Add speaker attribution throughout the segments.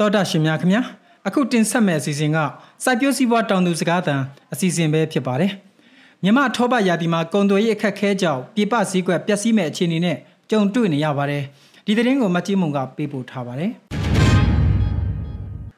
Speaker 1: တော်တာရှင်များခင်ဗျာအခုတင်ဆက်မယ့်အစီအစဉ်ကစိုက်ပျိုးစည်းပွားတောင်သူစကားသံအစီအစဉ်ပဲဖြစ်ပါတယ်မြမထောပရာသီမှာကုံသွေးရဲ့အခက်ခဲကြောင့်ပြပစည်းကွက်ပျက်စီးမဲ့အခြေအနေနဲ့ကြုံတွေ့နေရပါတယ်ဒီသတင်းကိုမတ်ကြီးမုံကပေးပို့ထားပါတယ်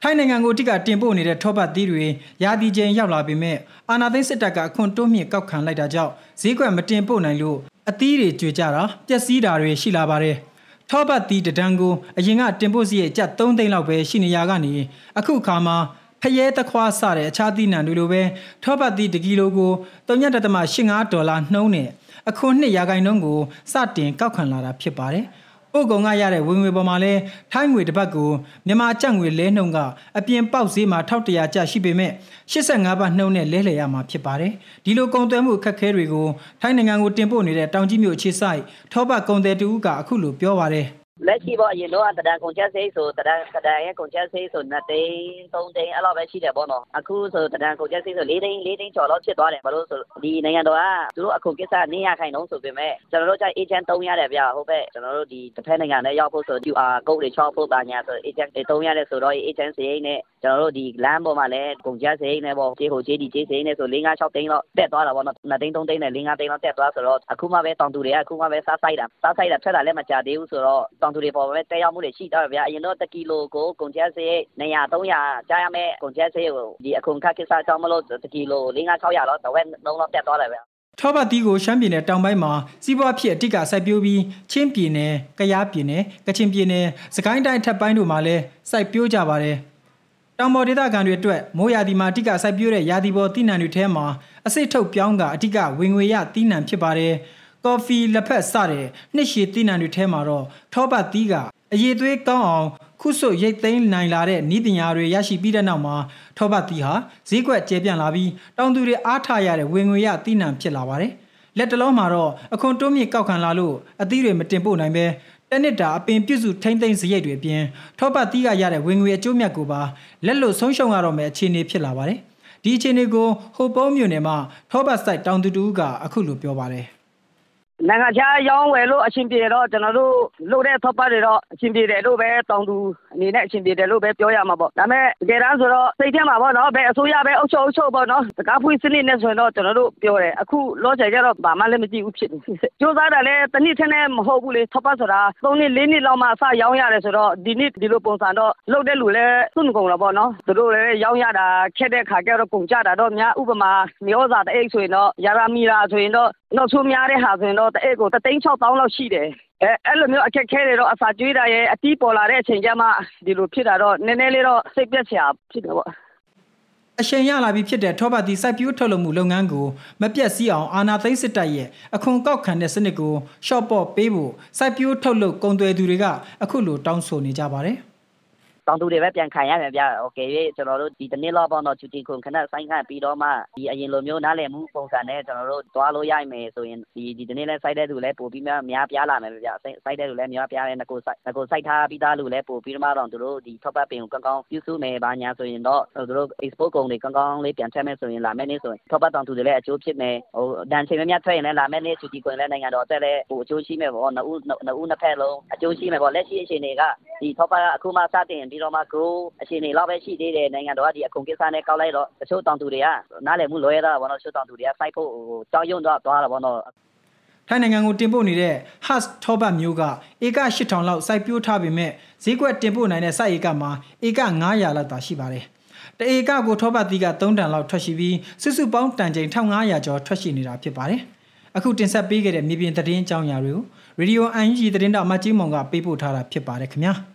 Speaker 1: ထိုင်းနိုင်ငံကိုအထက်ကတင်ပို့နေတဲ့ထောပတ်သီးတွေရာသီချိန်ရောက်လာပေမဲ့အာနာသိန်းစစ်တပ်ကအခွန်တိုးမြင့်ကောက်ခံလိုက်တာကြောင့်ဈေးကွက်မတင်ပို့နိုင်လို့အသီးတွေကျွေကြတာပျက်စီးတာတွေရှိလာပါတယ်။ ထောပတ်တီတဒန်ကိုအရင်ကတင်ပို့စီရဲ့ကျပ်3သိန်းလောက်ပဲရှိနေရကနေအခုအခါမှာဖရဲတခွားစတဲ့အခြားသီးနှံတွေလိုပဲထောပတ်တီ1ကီလိုကို3.85ဒေါ်လာနှုန်းနဲ့အခွန်2ရာခိုင်နှုန်းကိုစတင်ကောက်ခံလာတာဖြစ်ပါတယ်။ ပို့ကုန်ကရတဲ့ဝင်ငွေပေါ်မှာလဲထိုင်းငွေတစ်ပတ်ကိုမြန်မာကျပ်ငွေလဲနှုန်းကအပြင်ပေါက်ဈေးမှာ1100ကျပ်ရှိပေမဲ့85ဘတ်နှုန်းနဲ့လဲလှယ်ရမှာဖြစ်ပါတယ်ဒီလိုကုန်သွယ်မှုအခက်အခဲတွေကိုထိုင်းနိုင်ငံကိုတင်ပို့နေတဲ့တောင်ကြီးမြို့အခြေစိုက်ထောပတ်ကုန်သည်တူကအခုလိုပြောပါတယ်
Speaker 2: လက်ရှိပေါ့အရင်တော့တဒံကုန်ချက်စိတ်ဆိုတဒံတဒံရဲ့ကုန်ချက်စိတ်ဆို2သိန်း3သိန်းအဲ့လိုပဲရှိတယ်ပေါ့နော်အခုဆိုတဒံကုန်ချက်စိတ်ဆို4သိန်း4သိန်းကျော်လောက်ဖြစ်သွားတယ်ဘာလို့ဆိုဒီနိုင်ငံတော်ကသူတို့အခုကိစ္စနေရခိုင်တော့ဆိုပေမဲ့ကျွန်တော်တို့ကြိုက် agent 3ရတယ်ဗျဟုတ်ပဲကျွန်တော်တို့ဒီတစ်ဖက်နိုင်ငံနဲ့ရောက်ဖို့ဆို QR code တွေချောက်ဖို့ပါညာဆို agent 3ရတယ်ဆိုတော့ agent စိတ်နဲ့ကျွန်တော်တို့ဒီလမ်းပေါ်မှာလည်းကုန်ချက်စိတ်နဲ့ပေါ့ခြေဟိုခြေဒီခြေစိတ်နဲ့ဆို5 6သိန်းလောက်တက်သွားတာပေါ့နော်2သိန်း3သိန်းနဲ့5 5သိန်းလောက်တက်သွားဆိုတော့အခုမှပဲတောင်သူတွေကအခုမှပဲစားဆိုင်တာစားဆိုင်တာထွက်တာလည်းမကြသေးဘူးဆိုတော့တောင်သူတွေပေါ်ပဲတက်ရောက်မှုတွေရှိတော့ဗျာအရင်တော့1ကီလိုကိုကုန်ကျစရိတ်200 300ကြားရမယ်ကုန်ကျစရိတ်ကိုဒီအခုခက်ကိစ္စကြောင့်မလို့1ကီလို5 600လောက်တော့ဝက်လုံးလောက်တက်သွားတယ်ဗျာ
Speaker 1: ထောပတ်တီးကိုရှမ်းပြည်နယ်တောင်ပိုင်းမှာစီးပွားဖြစ်အတိတ်ကစိုက်ပျိုးပြီးချင်းပြည်နယ်၊ကယားပြည်နယ်၊ကချင်ပြည်နယ်၊စကိုင်းတိုင်းထပ်ပိုင်းတို့မှာလည်းစိုက်ပျိုးကြပါတယ်။တောင်ပေါ်ဒေသခံတွေအတွက်မိုးရာသီမှာအတိတ်ကစိုက်ပျိုးတဲ့ရာသီပေါ်သီးနှံတွေထဲမှာအစိတ်ထုတ်ပြောင်းကအတိတ်ကဝင်ငွေရသီးနှံဖြစ်ပါတယ်။ ကော်ဖီလက်ဖက်စတဲ့နှစ်ရှည်သီးနှံတွေထဲမှာတော့ထောပတ်တီးကအရေးသွေးကောင်းအောင်ခုဆွရိတ်သိမ်းနိုင်လာတဲ့ဤပညာတွေရရှိပြီးတဲ့နောက်မှာထောပတ်တီဟာဈေးကွက်ကျဲပြန့်လာပြီးတောင်သူတွေအားထားရတဲ့ဝင်ငွေရသိနှံဖြစ်လာပါတယ်။လက်တလုံးမှာတော့အခွန်တိုးမြင့်ကောက်ခံလာလို့အသီးတွေမတင်ပို့နိုင်ပဲတနစ်တာအပင်ပြုစုထိမ့်သိမ့်စရိတ်တွေအပြင်ထောပတ်တီးကရတဲ့ဝင်ငွေအကျိုးမြတ်ကိုပါလက်လို့ဆုံးရှုံးရတော့မယ့်အခြေအနေဖြစ်လာပါတယ်။ဒီအခြေအနေကိုဟိုပုံးမြို့နယ်မှာထောပတ်ဆိုင်တောင်သူတူကအခုလိုပြောပါတယ်။
Speaker 3: နိုင်ငံခြားရောင်းဝယ်လို့အဆင်ပြေတော့ ကျွန်တော်တို့လုပ်တဲ့ထောက်ပံ့တွေတော့ အဆင်ပြေတယ်လို့ပဲ တောင်သူအနေနဲ့ အဆင်ပြေတယ်လို့ပဲ ပြောရမှာပေါ့ ဒါပေမဲ့ တကယ်တမ်းဆိုတော့ စိတ်ထဲမှာပေါ့နော် ဘယ်အစိုးရပဲ အုပ်ချုပ် အုပ်ချုပ်ပေါ့နော်တကားဖွင့်စနစ်နဲ့ဆိုရင်တော့ ကျွန်တော်တို့ပြောတယ် အခုလောချင်ကြတော့ ဘာမှလည်းမကြည့်ဘူးဖြစ်နေစူးစမ်းတာလည်း တနည်းထက်နဲ့ မဟုတ်ဘူးလေ ထောက်ပံ့ဆိုတာ ၃ နှစ် ၄ နှစ်လောက်မှအစရောင်းရတယ်ဆိုတော့ ဒီနှစ်ဒီလိုပုံစံတော့ လုပ်တဲ့လူလည်း စွန့်ကုန်တော့ပေါ့နော် သူတို့လည်း ရောင်းရတာခက်တဲ့ခါကျတော့ ကုန်ကြတာတော့များ ဥပမာမျိုးစားတဲ့အိတ်ဆိုရင်တော့ယာရာမီလာဆိုရင်တော့ နောက်ဆုံးများတဲ့ဟာဆိုရင်တော့တအိတ်ကိုတသိန်း6တောင်းလောက်ရှိတယ်အဲအဲ့လိုမျိုးအခက်ခဲတွေတော့အစာကျွေးတာရဲ့အတီးပေါ်လာတဲ့အချိန်ကျမှဒီလိုဖြစ်တာတော့နည်းနည်းလေးတော့စိတ်ပြက်စရာဖြစ်တယ်ပေါ့
Speaker 1: အရှင်ရလာပြီးဖြစ်တဲ့ထောပတ်တီစိုက်ပျိုးထုတ်လုပ်မှုလုပ်ငန်းကိုမပြတ်စည်းအောင်အာဏာသိမ်းစစ်တပ်ရဲ့အခွန်ကောက်ခံတဲ့စနစ်ကိုရှော့ပေါ့ပေးဖို့စိုက်ပျိုးထုတ်လုပ်ကုန်သွယ်သူတွေကအခုလိုတောင်းဆိုနေကြပါတယ်။
Speaker 2: တောင်သူတွေပဲပြန်ခံရမယ်ဗျ။ Okay ကျွန်တော်တို့ဒီတနေ့လောက်ပေါ့နော်ချူတီခွန်ခဏဆိုင်းခံပြီးတော့မှဒီအရင်လိုမျိုးနားလည်မှုပုံစံနဲ့ကျွန်တော်တို့သွားလို့ရမယ်ဆိုရင်ဒီဒီတနေ့လဲစိုက်တဲ့သူလဲပို့ပြီးများများပြားလာမယ်ဗျ။စိုက်တဲ့သူလဲများပြားတယ်ငကိုစိုက်ငကိုစိုက်ထားပြီးသားလူလဲပို့ပြီးတော့မှတော့သူတို့ဒီထောက်ပတ်ပင်ကိုကောင်းကောင်းပြုစုမယ်ဘာညာဆိုရင်တော့သူတို့ export ကုန်တွေကောင်းကောင်းလေးပြန်ထည့်မယ်ဆိုရင်လာမယ့်နေ့ဆိုရင်ထောက်ပတ်တောင်သူတွေလည်းအကျိုးဖြစ်မယ်ဟိုဒန်ချိန်များများထွက်ရင်လည်းလာမယ့်နေ့ချူတီခွန်လဲနိုင်ငံတော်အတွက်လဲပိုအကျိုးရှိမယ်ပေါ့နှစ်ဦးနှစ်ဦးနှစ်ဖက်လုံးအကျိုးရှိမယ်ပေါ့လက်ရှိအခြေအနေက ဒီထောက်ပတ်ကအခုမှစတင်ပြီးတော့မှ grow အခြေအနေလောက်ပဲရှိသေးတယ်နိုင်ငံတော်ကဒီအကုန်ကိစ္စနဲ့ကောက်လိုက်တော့တချို့တောင်သူတွေကနားလည်မှုလွဲတာပေါ့နော်တချို့တောင်သူတွေကစိုက်ဖို့ကြောက်ရွံ့တော့သွားတာပေါ့နော်
Speaker 1: ထိုင်းနိုင်ငံကိုတင်ပို့နေတဲ့ Hus ထောပတ်မျိုးကဧက8000လောက်စိုက်ပျိုးထားပေမဲ့ဈေးကွက်တင်ပို့နိုင်တဲ့စိုက်ဧကမှာဧက900လောက်သာရှိပါတယ်။တဧကကိုထောပတ်သီးက3တန်လောက်ထွက်ရှိပြီးစုစုပေါင်းတန်ချိန်1500ကျော်ထွက်ရှိနေတာဖြစ်ပါတယ်။အခုတင်ဆက်ပေးခဲ့တဲ့မြေပြင်သတင်းအကြောင်းအရာတွေကို Radio UNG သတင်းတောက်မကြီးမုံကပေးပို့ထားတာဖြစ်ပါတယ်ခင်ဗျာ။